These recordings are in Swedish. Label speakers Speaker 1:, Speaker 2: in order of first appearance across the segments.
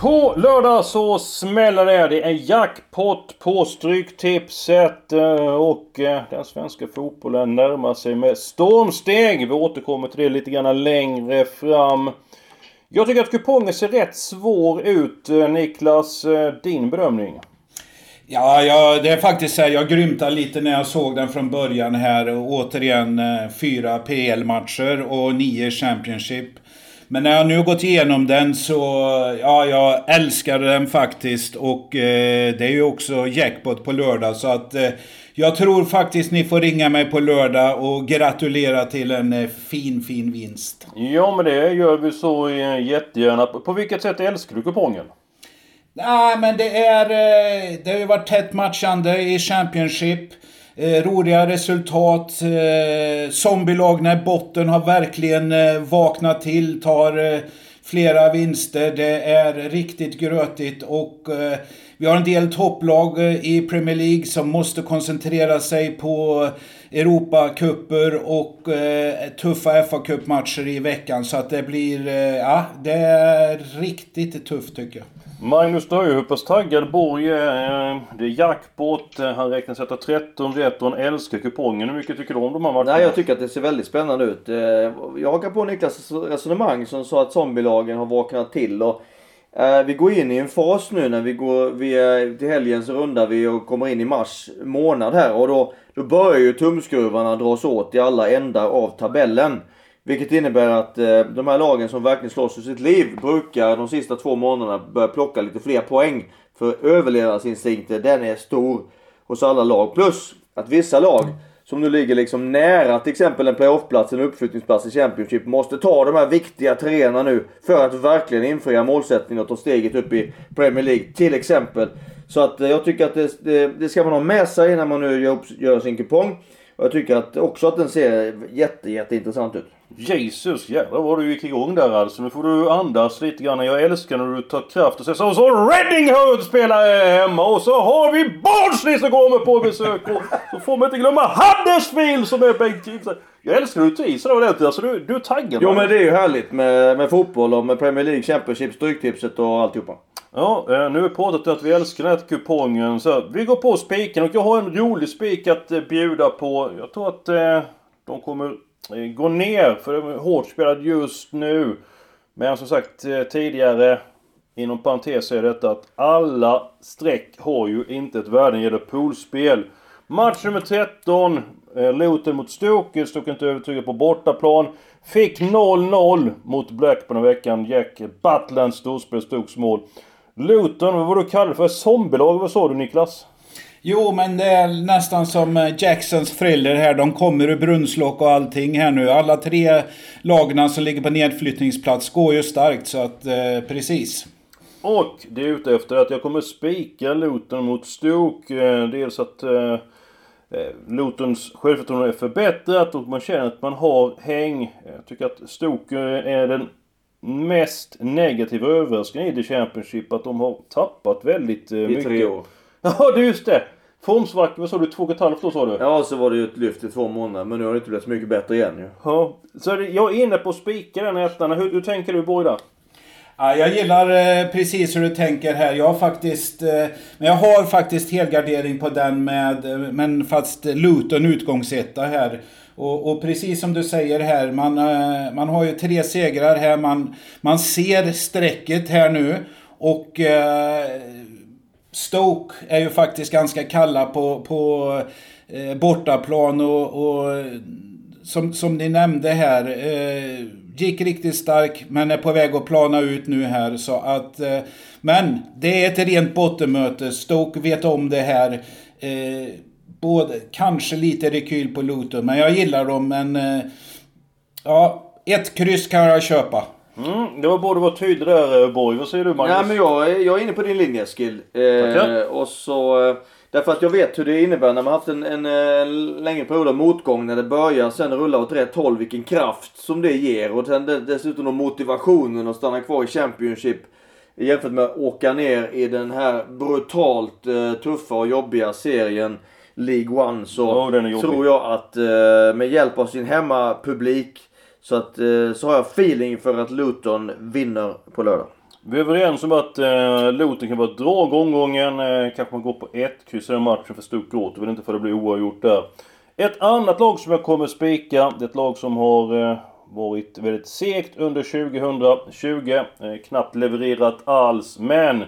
Speaker 1: På lördag så smäller det. Det är jackpot på Stryktipset eh, och eh, den svenska fotbollen närmar sig med stormsteg. Vi återkommer till det lite grann längre fram. Jag tycker att kupongen ser rätt svår ut. Eh, Niklas, din bedömning?
Speaker 2: Ja, ja, det är faktiskt så här, jag grymtade lite när jag såg den från början här. Återigen fyra PL-matcher och nio Championship. Men när jag nu gått igenom den så, ja, jag älskar den faktiskt. Och eh, det är ju också jackpot på lördag så att eh, jag tror faktiskt ni får ringa mig på lördag och gratulera till en eh, fin, fin vinst.
Speaker 1: Ja, men det gör vi så eh, jättegärna. På vilket sätt älskar du kupongen?
Speaker 2: Nej, men det är... Eh, det har ju varit tätt matchande i Championship. Eh, roliga resultat. Eh, zombielagna i botten har verkligen eh, vaknat till. Tar eh, flera vinster. Det är riktigt grötigt och eh, vi har en del topplag eh, i Premier League som måste koncentrera sig på Europacupper och eh, tuffa fa Cup-matcher i veckan. Så att det blir, eh, ja, det är riktigt tufft tycker jag.
Speaker 1: Magnus, du hur pass taggad Borg är. Eh, det är jackpot, han räknar sätta 13 rätt och han älskar kupongen. Hur mycket tycker du om de här matcherna?
Speaker 3: Nej, jag tycker att det ser väldigt spännande ut. Eh, jag hakar på Niklas resonemang som sa att zombielagen har vaknat till. Och, eh, vi går in i en fas nu när vi går, vi är, till helgen så rundar vi och kommer in i mars månad här. Och då, då börjar ju tumskruvarna dras åt i alla ändar av tabellen. Vilket innebär att eh, de här lagen som verkligen slåss för sitt liv brukar de sista två månaderna börja plocka lite fler poäng. För överlevnadsinstinkten den är stor hos alla lag. Plus att vissa lag som nu ligger liksom nära till exempel en playoffplats, en uppflyttningsplats i Championship måste ta de här viktiga treorna nu för att verkligen infria målsättningen och ta steget upp i Premier League till exempel. Så att eh, jag tycker att det, det, det ska man ha med sig när man nu gör, gör sin kupong. Och jag tycker att också att den ser jätte, jätteintressant ut.
Speaker 1: Jesus jävlar vad du gick igång där alltså. Nu får du andas lite grann. Jag älskar när du tar kraft och säger så. Så Reading Hood spelar hemma och så har vi Barnsley som kommer på besök. Och så får man inte glömma Huddersfield som är Bengt Kihlstedt. Jag älskar hur du tar i sådär ordentligt. Alltså du, du är taggad.
Speaker 3: Jo men det är ju härligt med, med fotboll och med Premier League, Championship, Stryktipset och alltihopa.
Speaker 1: Ja, eh, nu är pratat att vi älskar den här kupongen. Så vi går på spiken och jag har en rolig spik att eh, bjuda på. Jag tror att eh, de kommer Eh, gå ner för de är hårt spelad just nu. Men som sagt eh, tidigare Inom parentes är detta att alla streck har ju inte ett värde när det gäller poolspel. Match nummer 13. Eh, Loten mot Stoke. Stoke inte övertygad på bortaplan. Fick 0-0 mot Blackburn i veckan. Jack Butlands storspel Stokes mål. Luton, vad var du kallade för? Zombielag, vad sa du Niklas?
Speaker 2: Jo, men det är nästan som eh, Jacksons thriller här. De kommer ur brunnslock och allting här nu. Alla tre lagna som ligger på nedflyttningsplats går ju starkt, så att eh, precis.
Speaker 1: Och det är ute efter att jag kommer spika Luton mot Stoke. Eh, dels att eh, eh, Lutons självförtroende är förbättrat och man känner att man har häng. Jag tycker att Stoke är den mest negativa överraskningen i The Championship. Att de har tappat väldigt eh, mycket. I tre år. Ja, det just det! Formsvacka, vad sa du? Två och ett halvt år sa du?
Speaker 3: Ja, så var det ju ett lyft i två månader. Men nu har det inte blivit så mycket bättre igen ju.
Speaker 1: Ja. Så jag är inne på att spika den ettan. Hur, hur tänker du Borg
Speaker 2: Ja, jag gillar eh, precis hur du tänker här. Jag har faktiskt, eh, men jag har faktiskt helgardering på den med, eh, men fast Luton utgångsetta här. Och, och, precis som du säger här, man, man har ju tre segrar här. Man, man ser strecket här nu. Och eh, Stoke är ju faktiskt ganska kalla på, på eh, bortaplan och, och som, som ni nämnde här. Eh, gick riktigt stark men är på väg att plana ut nu här. Så att, eh, men det är ett rent bottenmöte. Stoke vet om det här. Eh, både, kanske lite rekyl på Luton, men jag gillar dem. Men eh, ja, ett kryss kan jag köpa.
Speaker 1: Mm, det var borde vara tydlig där Borg. Vad säger du Magnus?
Speaker 3: Nej men jag, är- jag är inne på din linje Eskil. Eh, och så, eh, därför att jag vet hur det innebär när man haft en, en, en längre period av motgång när det börjar sen rulla åt rätt håll. Vilken kraft som det ger och sen dessutom då motivationen att stanna kvar i Championship. Jämfört med att åka ner i den här brutalt eh, tuffa och jobbiga serien League One så
Speaker 1: jobbig.
Speaker 3: tror jag att eh, med hjälp av sin hemmapublik så, att, eh, så har jag feeling för att Luton vinner på lördag.
Speaker 1: Vi är överens om att eh, Luton kan vara ett drag omgången. Eh, kanske man går på ett kryss i den matchen för Stoke Gråt. vill inte för det blir oavgjort där. Ett annat lag som jag kommer spika. Det är ett lag som har eh, varit väldigt segt under 2020. Eh, knappt levererat alls. Men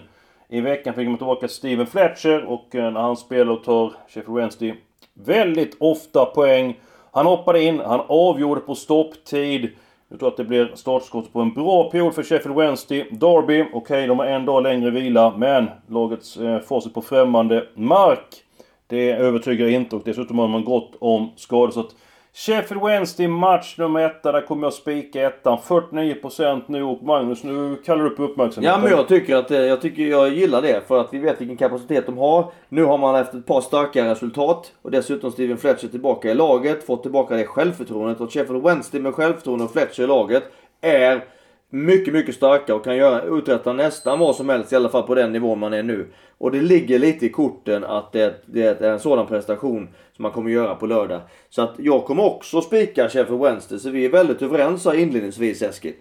Speaker 1: i veckan fick man tillbaka Steven Fletcher och eh, när han spelar och tar Sheffield Wednesday väldigt ofta poäng. Han hoppade in, han avgjorde på stopptid. Jag tror att det blir startskott på en bra period för Sheffield Wednesday. Derby, okej de har en dag längre vila, men lagets eh, facit på främmande mark. Det övertygar inte och dessutom har man gott om skador. Så att Sheffield Wednesday match nummer ett, där kommer jag spika ettan. 49% nu och Magnus, nu kallar du upp uppmärksamheten.
Speaker 3: Ja men jag tycker att eh, jag, tycker jag gillar det för att vi vet vilken kapacitet de har. Nu har man efter ett par starka resultat och dessutom Steven Fletcher tillbaka i laget. Fått tillbaka det självförtroendet och Sheffield Wednesday med självförtroende och Fletcher i laget är mycket, mycket starka och kan göra, uträtta nästan vad som helst i alla fall på den nivå man är nu. Och det ligger lite i korten att det, det är en sådan prestation som man kommer göra på lördag. Så att jag kommer också spika Sheffield Wednesday så vi är väldigt överens här inledningsvis Eskil.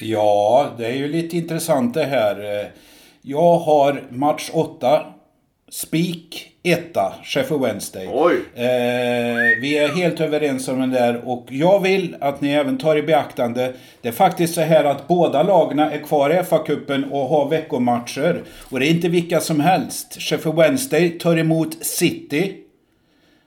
Speaker 2: Ja, det är ju lite intressant det här. Jag har match 8. Spik 1, Sheffield Wednesday. Eh, vi är helt överens om den där och jag vill att ni även tar i beaktande. Det är faktiskt så här att båda lagna är kvar i FA-cupen och har veckomatcher. Och det är inte vilka som helst. Sheffield Wednesday tar emot City.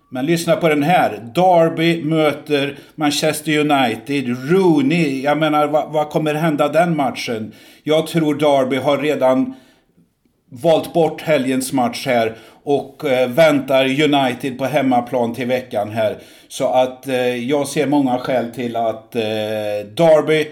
Speaker 2: Men lyssna på den här. Derby möter Manchester United. Rooney. Jag menar, vad, vad kommer hända den matchen? Jag tror Derby har redan valt bort helgens match här och eh, väntar United på hemmaplan till veckan här. Så att eh, jag ser många skäl till att eh, Derby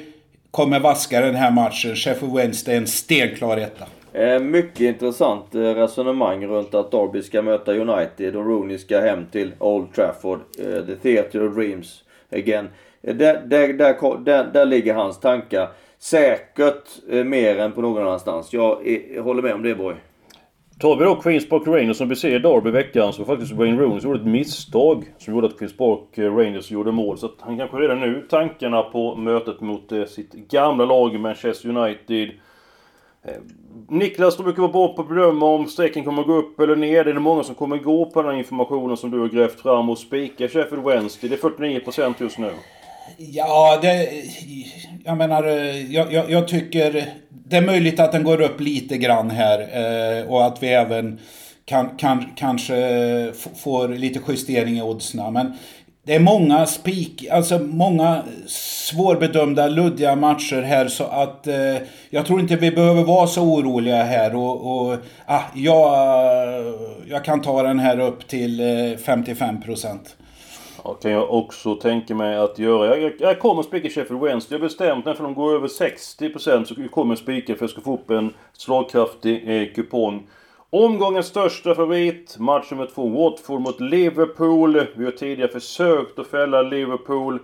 Speaker 2: kommer vaska den här matchen. Sheffield Wednesday är en stenklar etta.
Speaker 3: Eh, mycket intressant eh, resonemang runt att Derby ska möta United och Rooney ska hem till Old Trafford. Eh, the Theatre of Dreams again. Där, där, där, där, där ligger hans tankar. Säkert eh, mer än på någon annanstans. Jag, eh, jag håller med om det Borg.
Speaker 1: Tar vi då Queens Park Rangers som vi ser i Derby i veckan så var faktiskt Wayne Rooney gjorde ett misstag som gjorde att Queens Park eh, Rangers gjorde mål. Så att han kanske redan nu tankarna på mötet mot sitt gamla lag Manchester United. Niklas, du brukar vara bra på att bedöma om strecken kommer att gå upp eller ner. Det är det många som kommer gå på den här informationen som du har grävt fram och spika Sheffield Wednesday. Det är 49% just nu.
Speaker 2: Ja, det... Jag menar, jag, jag, jag tycker... Det är möjligt att den går upp lite grann här eh, och att vi även kan, kan, kanske får lite justering i oddsna. Men det är många spik, alltså många svårbedömda, luddiga matcher här så att eh, jag tror inte vi behöver vara så oroliga här och, och ah, jag, jag kan ta den här upp till eh, 55%.
Speaker 1: Ja, kan jag också tänka mig att göra. Jag, jag, jag kommer spika Sheffield Wednesday. Jag har bestämt mig för att de går över 60% så kommer jag spika för att jag ska få upp en slagkraftig eh, kupong. Omgångens största favorit, match nummer två, Watford mot Liverpool. Vi har tidigare försökt att fälla Liverpool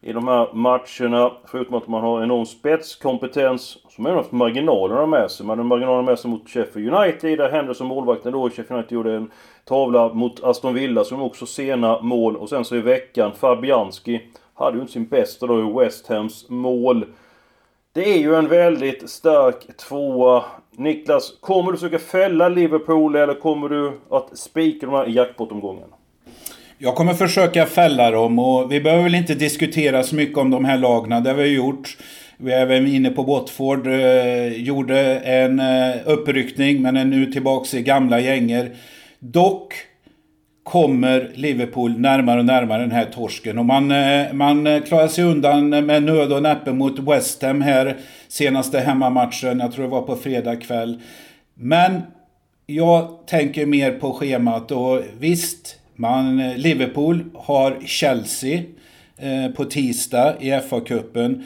Speaker 1: i de här matcherna. Förutom att man har enorm spetskompetens. Som har haft marginalerna med sig. Man hade marginalerna med sig mot Sheffield United. Där Henderson, målvakten då, Sheffield United gjorde en tavla mot Aston Villa som också sena mål. Och sen så i veckan, Fabianski hade ju inte sin bästa då i West Hams mål. Det är ju en väldigt stark tvåa. Niklas, kommer du försöka fälla Liverpool eller kommer du att spika de här i jackpot-omgången?
Speaker 2: Jag kommer försöka fälla dem och vi behöver väl inte diskutera så mycket om de här lagna. Det har vi gjort. Vi är även inne på Watford. Eh, gjorde en eh, uppryckning men är nu tillbaks i gamla gänger. Dock kommer Liverpool närmare och närmare den här torsken. Och man, eh, man klarar sig undan med nöd och näppe mot West Ham här senaste hemmamatchen. Jag tror det var på fredag kväll. Men jag tänker mer på schemat och visst, man, Liverpool har Chelsea eh, på tisdag i FA-cupen.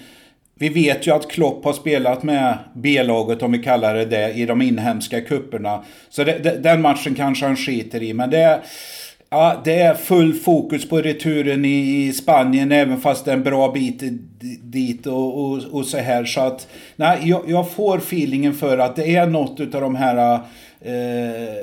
Speaker 2: Vi vet ju att Klopp har spelat med B-laget, om vi kallar det det, i de inhemska kupperna. Så det, det, den matchen kanske han skiter i, men det är... Ja, det är full fokus på returen i Spanien även fast det är en bra bit dit och, och, och så här. Så att, nej, jag, jag, får feelingen för att det är något av de här eh,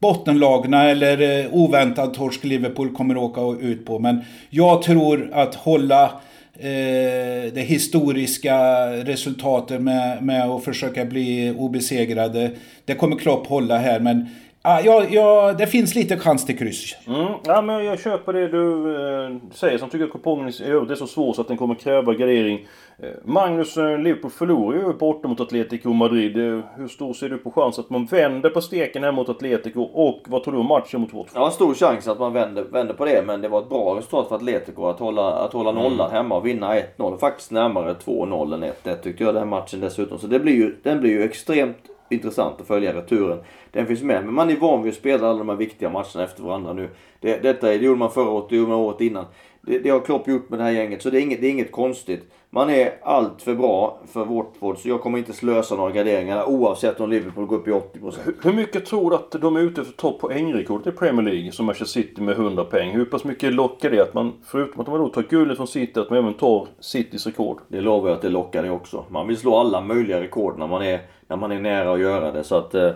Speaker 2: bottenlagna eller eh, oväntad torsk Liverpool kommer åka ut på. Men jag tror att hålla eh, det historiska resultatet med, med att försöka bli obesegrade. Det kommer Klopp hålla här men Ja, ja, ja, det finns lite chans till kryss.
Speaker 1: Mm, ja, men jag köper det du eh, säger. Som tycker att kupongen i övrigt är så svår så att den kommer kräva gardering. Eh, Magnus, eh, Liverpool förlorar ju borta mot Atletico Madrid. Eh, hur stor ser du på chans att man vänder på steken här mot Atletico? Och vad tror du om matchen mot Watford?
Speaker 3: Ja, stor chans att man vänder, vänder på det. Men det var ett bra resultat för Atletico att hålla, att hålla nollan mm. hemma och vinna 1-0. Faktiskt närmare 2-0 än 1-1 tyckte jag den matchen dessutom. Så det blir ju, den blir ju extremt intressant att följa returen. Den finns med. Men man är van vid att spela alla de här viktiga matcherna efter varandra nu. Det, detta det gjorde man förra året, det gjorde man året innan. Det, det har Klopp gjort med det här gänget. Så det är inget, det är inget konstigt. Man är allt för bra för Watford så jag kommer inte slösa några garderingar oavsett om Liverpool går upp i 80%.
Speaker 1: Hur, hur mycket tror du att de är ute efter topp poängrekordet i Premier League som Manchester City med 100 poäng? Hur pass mycket lockar det att man, förutom att de då tar guldet från City, att man även tar Citys rekord?
Speaker 3: Det lovar jag att det lockar det också. Man vill slå alla möjliga rekord när man är, när man är nära att göra det. Så att eh,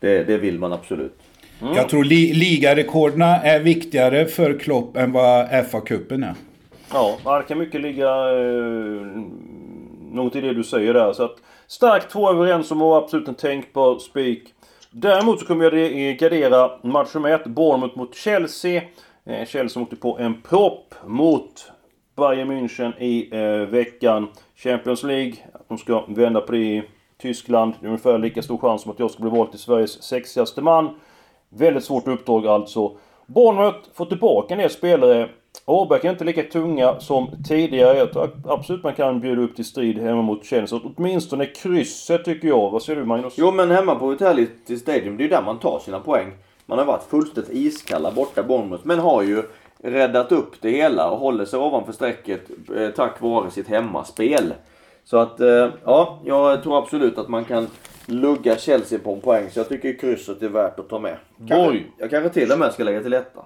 Speaker 3: det, det vill man absolut.
Speaker 2: Mm. Jag tror li ligarekorderna är viktigare för Klopp än vad FA-cupen är.
Speaker 1: Ja, det kan mycket ligga eh, något i det du säger där. Så att starkt två överens om och absolut en tänkbar spik. Däremot så kommer jag gardera match nummer ett, Bournemouth mot Chelsea. Eh, Chelsea åkte på en propp mot Bayern München i eh, veckan. Champions League, att de ska vända på det i Tyskland. Det är ungefär lika stor chans som att jag ska bli vald till Sveriges sexigaste man. Väldigt svårt uppdrag alltså. Bournemouth får tillbaka en del spelare Åberg är inte lika tunga som tidigare. Jag tror absolut man kan bjuda upp till strid hemma mot Chelsea. Åtminstone krysset tycker jag. Vad säger du Magnus?
Speaker 3: Jo men hemma på Vitality Stadium, det är ju där man tar sina poäng. Man har varit fullständigt iskalla borta Bournemouth, men har ju räddat upp det hela och håller sig ovanför strecket eh, tack vare sitt hemmaspel. Så att, eh, ja, jag tror absolut att man kan lugga Chelsea på en poäng. Så jag tycker krysset är värt att ta med. Kanske, jag kanske till och med ska lägga till ettan.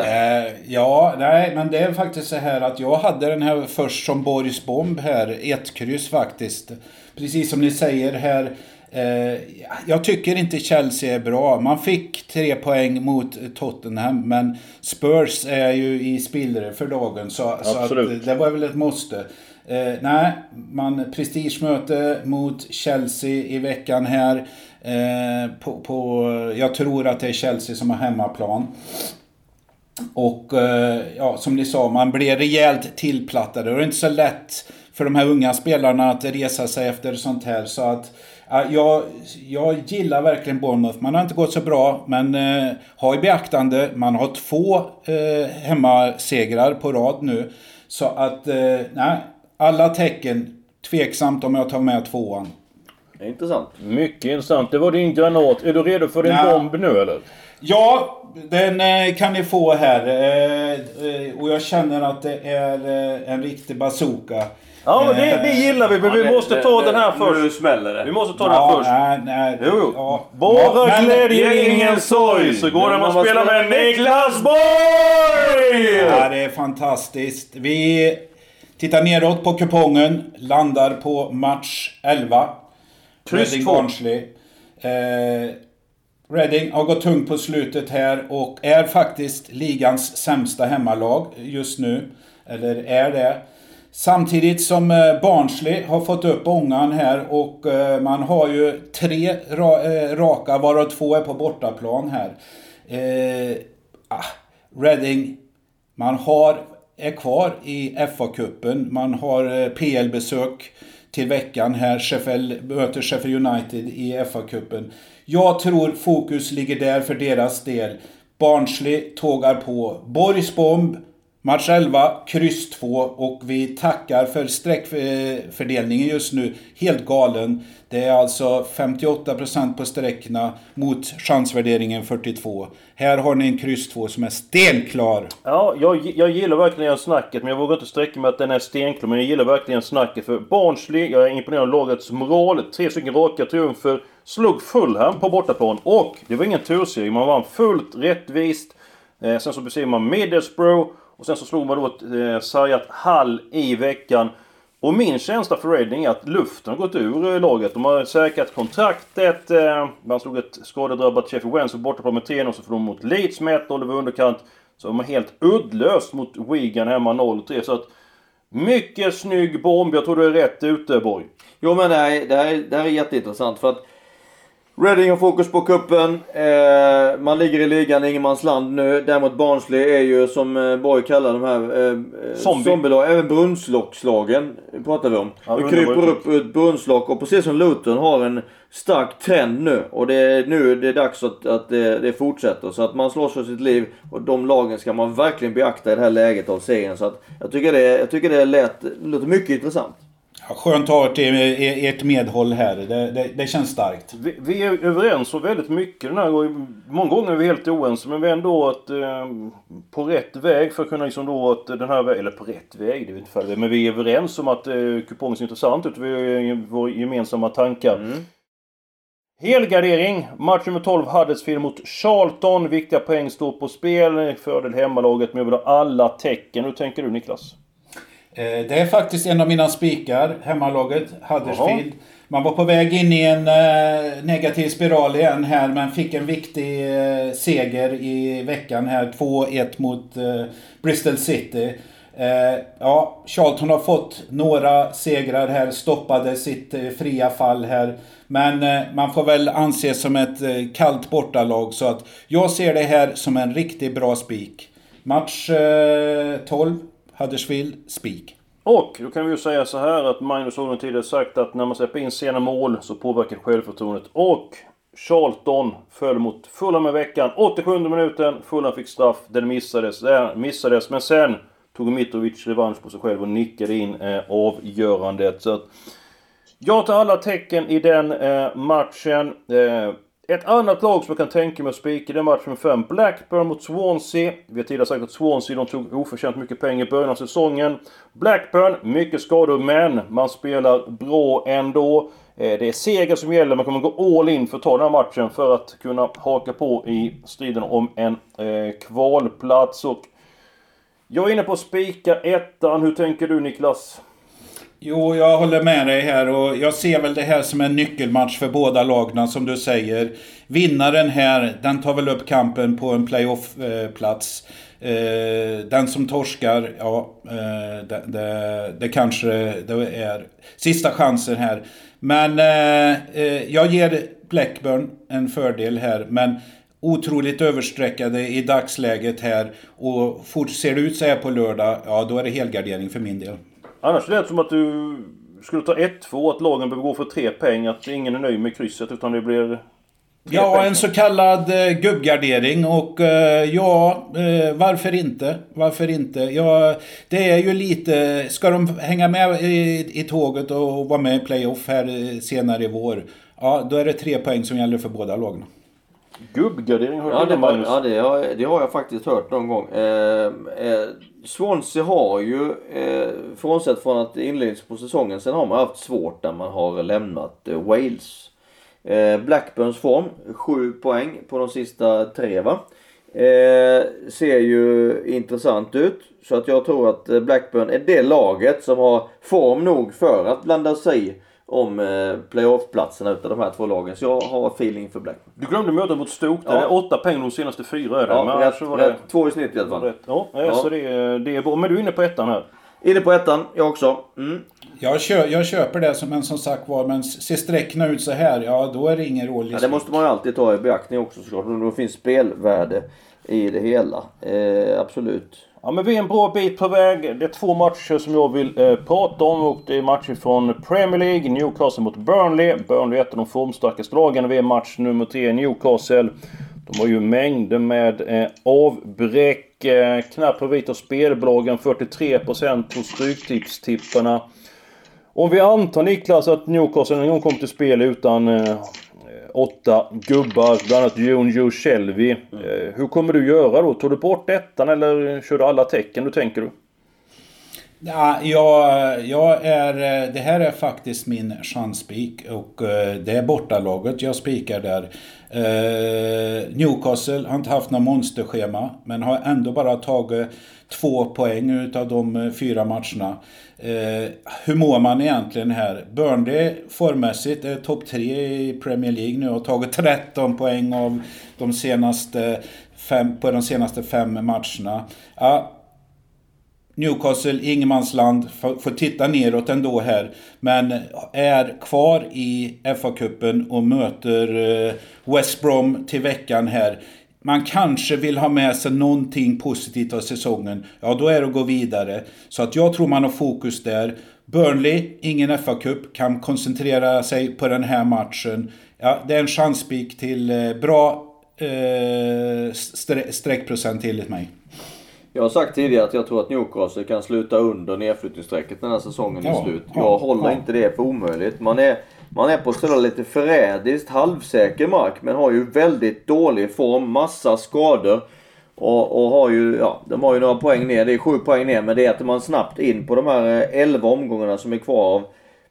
Speaker 2: Eh, ja, nej, men det är faktiskt så här att jag hade den här först som Boris Bomb här, ett kryss faktiskt. Precis som ni säger här. Eh, jag tycker inte Chelsea är bra. Man fick tre poäng mot Tottenham, men Spurs är ju i spillror för dagen. Så, så att, det var väl ett måste. Eh, nej, man prestigemöte mot Chelsea i veckan här. Eh, på, på, jag tror att det är Chelsea som har hemmaplan. Och eh, ja, som ni sa, man blir rejält tillplattade. Och det är inte så lätt för de här unga spelarna att resa sig efter sånt här. Så att jag, jag gillar verkligen Bournemouth. Man har inte gått så bra, men eh, ha i beaktande, man har två eh, hemmasegrar på rad nu. Så att, eh, nej, alla tecken. Tveksamt om jag tar med tvåan.
Speaker 3: Intressant.
Speaker 1: Mycket intressant. Det var din granat. Är du redo för din ja. bomb nu eller?
Speaker 2: Ja, den eh, kan ni få här. Eh, eh, och jag känner att det är en riktig bazooka.
Speaker 1: Ja, det, det gillar vi, men ja, vi måste ta det, den här först.
Speaker 3: Nu smäller det.
Speaker 1: Vi måste ta ja, den här först. Nej, nej, jo, jo. Ja. Bara glädje, ingen sorg. Så går det att spela med Niklas Borg!
Speaker 2: Ja, det är fantastiskt. Vi tittar neråt på kupongen. Landar på match 11.
Speaker 1: Kryss 2.
Speaker 2: Eh, Reading har gått tungt på slutet här och är faktiskt ligans sämsta hemmalag just nu. Eller är det. Samtidigt som eh, Barnsley har fått upp ångan här och eh, man har ju tre eh, raka varav två är på bortaplan här. Eh, ah, Reading, man har, är kvar i FA-cupen. Man har eh, PL-besök till veckan här. Sheffield möter Sheffield United i FA-cupen. Jag tror fokus ligger där för deras del. Barnsley tågar på. Borgs bomb. Match 11, kryss 2 och vi tackar för streckfördelningen eh, just nu. Helt galen. Det är alltså 58% på sträckorna mot chansvärderingen 42. Här har ni en kryss 2 som är stenklar.
Speaker 1: Ja, jag, jag gillar verkligen snacket men jag vågar inte sträcka mig att den är stenklar. Men jag gillar verkligen snacket för Barnsley, jag är imponerad av lagets moral. Tre stycken raka triumfer. Slog Fulham på bortaplan och det var ingen turserie. Man vann fullt rättvist. Eh, sen så besegrade man Middlesbrough. Och sen så slog man då ett eh, sargat Hall i veckan. Och min känsla för Reading är att luften har gått ur eh, laget. De har säkrat kontraktet. Eh, man slog ett skadedrabbat Sheffield Wednesday borta på med 3 och så får de mot Leeds med 1-0 var underkant. Så de är helt uddlöst mot Wigan hemma 0-3. Så att mycket snygg bomb. Jag tror du är rätt ute Borg.
Speaker 3: Jo men det här, det här, det här är jätteintressant för att Reading har fokus på kuppen. Eh, man ligger i ligan ingenmansland nu. Däremot Barnsley är ju som eh, Borg kallar de här eh,
Speaker 1: Zombie.
Speaker 3: zombielag. Även brunnslockslagen pratar vi om.
Speaker 1: Ja, underbart.
Speaker 3: kryper upp ur ett brunnslock och precis som Luton har en stark trend nu. Och det är nu det är dags att, att det, det fortsätter. Så att man slåss för sitt liv och de lagen ska man verkligen beakta i det här läget av serien. Så att jag tycker det, jag tycker det lät, låter mycket intressant.
Speaker 2: Ja, skönt att ha ert, medhåll här. Det, det, det känns starkt.
Speaker 1: Vi, vi är överens om väldigt mycket den här gången. Många gånger är vi helt oense men vi är ändå att, eh, på rätt väg för att kunna liksom då att den här vägen, eller på rätt väg, det vet inte för det, men vi är överens om att eh, kupongen ser intressant ut. Vi har våra gemensamma tankar. Helgardering. Match nummer 12 Huddersfield mot Charlton. Viktiga poäng står på spel. Fördel hemmalaget men jag vill ha alla tecken. Hur tänker du Niklas?
Speaker 2: Eh, Det är faktiskt en av mina spikar, hemmalaget, Huddersfield. Man var på väg in i en eh, negativ spiral igen här men fick en viktig eh, seger i veckan här. 2-1 mot Bristol City. Ja, Charlton har fått några segrar här, stoppade sitt fria fall här. Men man får väl anses som ett kallt bortalag så att jag ser det här som en riktigt bra spik. Match eh, 12, Huddersfield, spik.
Speaker 1: Och då kan vi ju säga så här att Magnus Olsson tidigare sagt att när man släpper in sena mål så påverkar det självförtroendet. Och Charlton föll mot Fulham i veckan. 87 minuten. Fulham fick straff. Den missades. Den missades. Men sen tog Mitrovic revansch på sig själv och nickade in eh, avgörandet. Så att, jag tar alla tecken i den eh, matchen. Eh, ett annat lag som jag kan tänka mig att spika i den matchen 5. Blackburn mot Swansea. Vi har tidigare sagt att Swansea de tog oförtjänt mycket pengar i början av säsongen. Blackburn, mycket skador men man spelar bra ändå. Eh, det är seger som gäller. Man kommer gå all in för att ta den här matchen för att kunna haka på i striden om en eh, kvalplats. Och jag är inne på att spika ettan. Hur tänker du Niklas?
Speaker 2: Jo, jag håller med dig här och jag ser väl det här som en nyckelmatch för båda lagen som du säger. Vinnaren här, den tar väl upp kampen på en playoff-plats. Eh, eh, den som torskar, ja, eh, det, det, det kanske det är sista chansen här. Men jag ger Blackburn en fördel här, men otroligt överstreckade i dagsläget här. Och fort, ser det ut så här på lördag, ja då är det helgardering för min del.
Speaker 1: Annars lät det som att du skulle ta 1-2, att lagen behöver gå för tre pengar. Att ingen är nöjd med krysset utan det blir...
Speaker 2: Ja, en så kallad eh, gubbgardering och eh, ja, eh, varför inte? Varför inte? Ja, det är ju lite... Ska de hänga med i, i tåget och vara med i playoff här eh, senare i vår? Ja, då är det tre poäng som gäller för båda lagen.
Speaker 1: Gubbgardering har
Speaker 3: Ja,
Speaker 1: du
Speaker 3: det,
Speaker 1: Magnus?
Speaker 3: ja det, har, det har jag faktiskt hört någon gång. Eh, eh, Swansea har ju, eh, frånsett från att inledningen på säsongen, sen har man haft svårt när man har lämnat eh, Wales. Eh, Blackburns form, 7 poäng på de sista tre va. Eh, ser ju intressant ut. Så att jag tror att eh, Blackburn är det laget som har form nog för att blanda sig i om eh, playoff-platserna utav de här två lagen. Så jag har feeling för Blackburn.
Speaker 1: Du glömde mötet mot Stoke. där.
Speaker 3: Ja.
Speaker 1: Det är åtta poäng de senaste fyra är det.
Speaker 3: Ja,
Speaker 1: men
Speaker 3: rätt,
Speaker 1: var det...
Speaker 3: Två i snitt i alla fall.
Speaker 1: Ja, ja.
Speaker 3: Ja.
Speaker 1: så det är, det är bra. Men du är inne på ettan här.
Speaker 3: Inne på ettan, jag också. Mm.
Speaker 2: Jag, kö, jag köper det, som, men som sagt var, men ser sträckna ut så här, ja då är det ingen roll i
Speaker 3: Ja, det måste man ju alltid ta i beaktning också såklart. Om det finns spelvärde i det hela. Eh, absolut.
Speaker 1: Ja men vi är en bra bit på väg. Det är två matcher som jag vill eh, prata om och det är matcher från Premier League. Newcastle mot Burnley. Burnley är ett av de formstarkaste lagen. Vi är match nummer tre. Newcastle De har ju mängder med eh, avbräck. Eh, knappt på av spelbolagen 43% hos Stryktipstipparna. Om vi antar Niklas att Newcastle en gång kom till spel utan eh, åtta gubbar, bland annat Jon Joe Shelby. Eh, hur kommer du göra då? Tar du bort ettan eller kör du alla tecken? Hur tänker du?
Speaker 2: Ja, jag, jag är, eh, det här är faktiskt min chansspik och eh, det är bortalaget jag spikar där. Eh, Newcastle har inte haft något monsterschema men har ändå bara tagit två poäng utav de eh, fyra matcherna. hur mår man egentligen här? Burnley formmässigt är topp tre i Premier League nu och har tagit 13 poäng av de senaste fem, på de senaste fem matcherna. Ja, Newcastle, ingenmansland, får titta neråt ändå här. Men är kvar i FA-cupen och möter eh, West Brom till veckan här. Man kanske vill ha med sig någonting positivt av säsongen. Ja, då är det att gå vidare. Så att jag tror man har fokus där. Burnley, ingen FA-cup, kan koncentrera sig på den här matchen. Ja, det är en chanspik till eh, bra eh, streckprocent enligt mig.
Speaker 3: Jag har sagt tidigare att jag tror att Newcastle kan sluta under nedflyttningsstrecket när den här säsongen ja, är slut. Jag ja, håller ja. inte det för omöjligt. Man är, man är på sådär lite förrädiskt halvsäker mark men har ju väldigt dålig form, massa skador. Och, och, har ju, ja, de har ju några poäng ner. Det är sju poäng ner men det äter man snabbt in på de här 11 omgångarna som är kvar av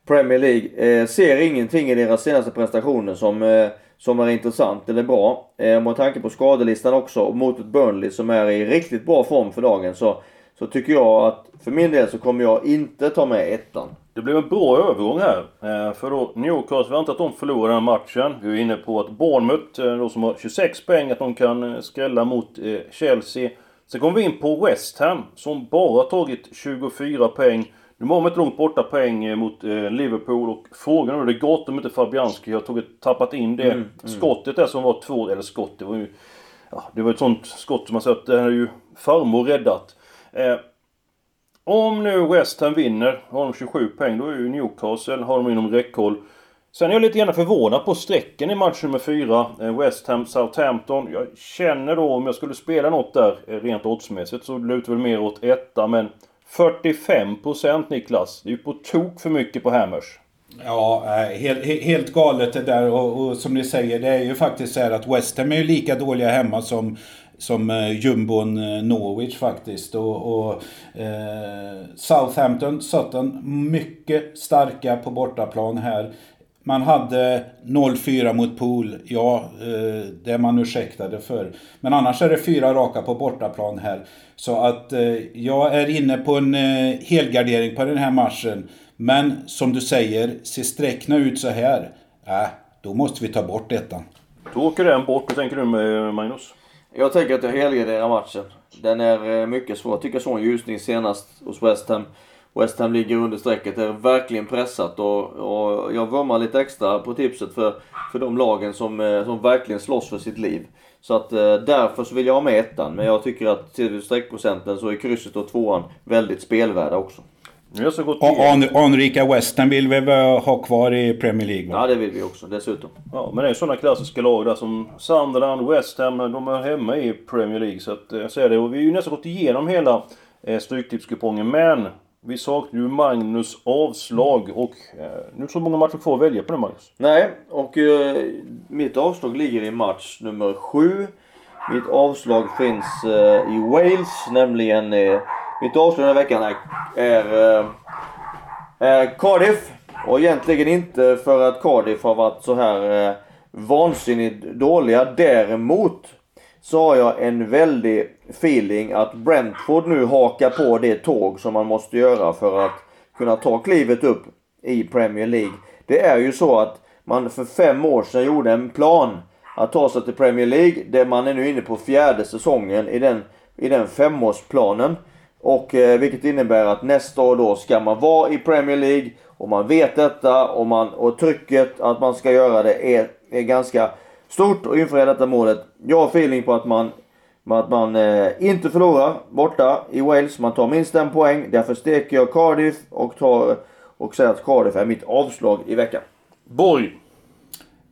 Speaker 3: Premier League. Eh, ser ingenting i deras senaste prestationer som eh, som är intressant eller bra. Eh, med tanke på skadelistan också mot ett Burnley som är i riktigt bra form för dagen så, så tycker jag att för min del så kommer jag inte ta med ettan.
Speaker 1: Det blev en bra övergång här. Eh, för då Newcastle, vi antar att de förlorar den här matchen. Vi är inne på att Bournemouth, eh, då som har 26 poäng, att de kan eh, skrälla mot eh, Chelsea. Sen kommer vi in på West Ham som bara tagit 24 poäng. Nu var de inte långt borta poäng eh, mot eh, Liverpool och frågan är det gått om inte Fabianski har tagit, tappat in det mm, mm. skottet där som var två, eller skott, det var ju... Ja, det var ett sånt skott som man säger att det här är ju farmor räddat. Eh, om nu West Ham vinner, har de 27 poäng, då är ju Newcastle, har de inom räckhåll. Sen är jag lite grann förvånad på strecken i match nummer 4. Eh, West Ham Southampton. Jag känner då om jag skulle spela något där rent oddsmässigt så lutar väl mer åt etta men 45% Niklas. Det är ju på tok för mycket på Hammers.
Speaker 2: Ja, eh, helt, helt galet det där och, och, som ni säger det är ju faktiskt så här att West Ham är ju lika dåliga hemma som som eh, jumbon eh, Norwich faktiskt. Och, och eh, Southampton, Sutton, mycket starka på bortaplan här. Man hade 0-4 mot Pool, ja, eh, det är man ursäktade för. Men annars är det fyra raka på bortaplan här. Så att eh, jag är inne på en eh, helgardering på den här matchen. Men som du säger, ser sträckna ut så här, äh, då måste vi ta bort detta.
Speaker 1: Då åker den bort. Hur tänker du med Magnus?
Speaker 3: Jag tänker att jag helgarderar matchen. Den är mycket svår. Jag tycker jag såg en ljusning senast hos West Ham. West Ham ligger under strecket, det är verkligen pressat och, och jag vurmar lite extra på tipset för, för de lagen som, eh, som verkligen slåss för sitt liv. Så att eh, därför så vill jag ha med ettan, men jag tycker att till streckprocenten så är krysset och tvåan väldigt spelvärda också.
Speaker 2: Anrika West Ham vill vi ha kvar i Premier League
Speaker 3: va? Ja det vill vi också dessutom.
Speaker 1: Ja men det är sådana klassiska lag där som Sunderland, West Ham, de är hemma i Premier League. Så att eh, jag säger det. Och vi har ju nästan gått igenom hela Stryktipskupongen men vi saknar ju Magnus avslag och eh, nu är det så många matcher kvar att välja på nu Magnus.
Speaker 3: Nej, och eh, mitt avslag ligger i match nummer 7. Mitt avslag finns eh, i Wales, nämligen eh, mitt avslag den här veckan är, är, eh, är Cardiff. Och egentligen inte för att Cardiff har varit så här eh, vansinnigt dåliga. Däremot så har jag en väldig feeling att Brentford nu hakar på det tåg som man måste göra för att kunna ta klivet upp i Premier League. Det är ju så att man för fem år sedan gjorde en plan att ta sig till Premier League. Där man är nu inne på fjärde säsongen i den, i den femårsplanen. Och eh, vilket innebär att nästa år då ska man vara i Premier League. Och man vet detta och, man, och trycket att man ska göra det är, är ganska stort och infria detta målet. Jag har feeling på att man, att man eh, inte förlorar borta i Wales. Man tar minst en poäng. Därför steker jag Cardiff och, tar, och säger att Cardiff är mitt avslag i veckan.
Speaker 1: Borg.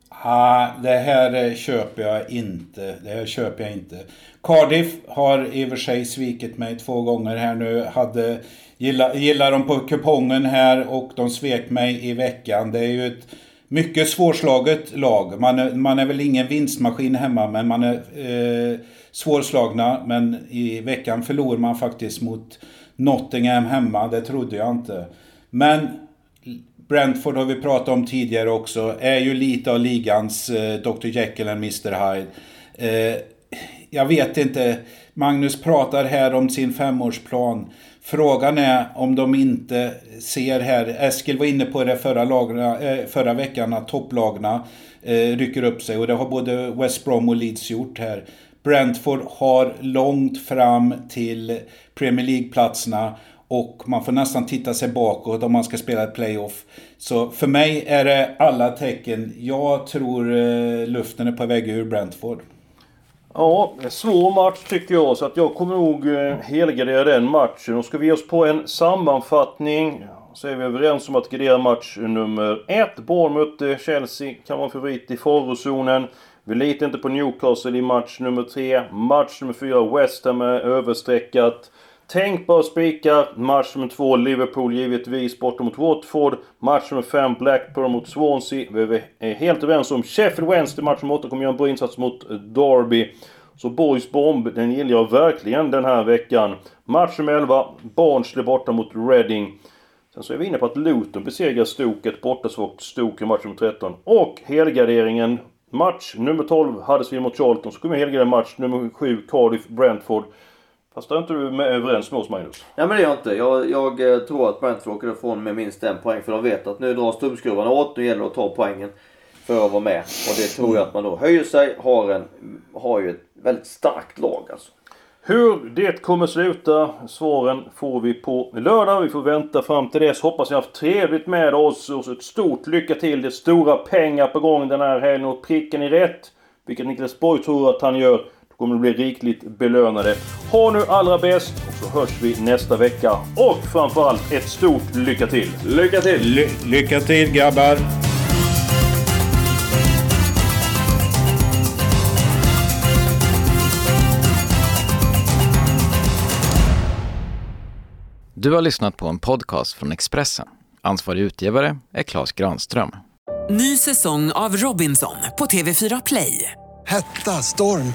Speaker 2: Ah, det här eh, köper jag inte. Det här köper jag inte. Cardiff har i och för sig svikit mig två gånger här nu. Hade, gillar, gillar dem på kupongen här och de svek mig i veckan. Det är ju ett mycket svårslaget lag. Man är, man är väl ingen vinstmaskin hemma men man är eh, svårslagna. Men i veckan förlorar man faktiskt mot Nottingham hemma. Det trodde jag inte. Men Brentford har vi pratat om tidigare också. Är ju lite av ligans eh, Dr Jekyll och Mr Hyde. Eh, jag vet inte. Magnus pratar här om sin femårsplan. Frågan är om de inte ser här, Eskil var inne på det förra, lagarna, eh, förra veckan, att topplagna eh, rycker upp sig och det har både West Brom och Leeds gjort här. Brentford har långt fram till Premier League-platserna och man får nästan titta sig bakåt om man ska spela ett playoff. Så för mig är det alla tecken. Jag tror eh, luften är på väg ur Brentford.
Speaker 1: Ja, en svår match tycker jag. Så att jag kommer nog eh, helgardera den matchen. Och ska vi ge oss på en sammanfattning så är vi överens om att gardera match nummer ett. Bournemouth, eh, Chelsea kan vara favorit i farozonen. Vi litar inte på Newcastle i match nummer tre. Match nummer fyra, West Ham är överstreckat. Tänkbar spikar. Match nummer 2, Liverpool givetvis borta mot Watford. Match nummer 5, Blackburn mot Swansea. Vi är helt överens om Sheffield Wednesday, match nummer 8 kommer göra en bra insats mot eh, Derby. Så Boys Bomb, den gillar jag verkligen den här veckan. Match nummer 11, Barnsley borta mot Reading. Sen så är vi inne på att Luton besegrar Stoket, bortasvagt Stok i match nummer 13. Och helgarderingen, match nummer 12, Huddersfield mot Charlton. Så kommer helgardera match nummer 7, Cardiff Brentford. Fast är inte du med överens med oss Magnus?
Speaker 3: Nej men det är jag inte. Jag, jag eh, tror att Brentford åker ifrån med minst en poäng. För de vet att nu dras tumskruvarna åt. Nu gäller det att ta poängen för att vara med. Och det tror jag att man då höjer sig. Har, en, har ju ett väldigt starkt lag alltså.
Speaker 1: Hur det kommer sluta, svaren får vi på lördag. Vi får vänta fram till dess. Hoppas ni har haft trevligt med oss. Och ett stort lycka till. Det är stora pengar på gång den här helgen. Och pricken är rätt. Vilket Niklas Borg tror att han gör. Kommer ni bli rikligt belönade. Ha nu allra bäst och så hörs vi nästa vecka. Och framförallt ett stort lycka till!
Speaker 3: Lycka till!
Speaker 2: Ly lycka till grabbar!
Speaker 4: Du har lyssnat på en podcast från Expressen. Ansvarig utgivare är Klas Granström.
Speaker 5: Ny säsong av Robinson på TV4 Play.
Speaker 6: Hetta, storm,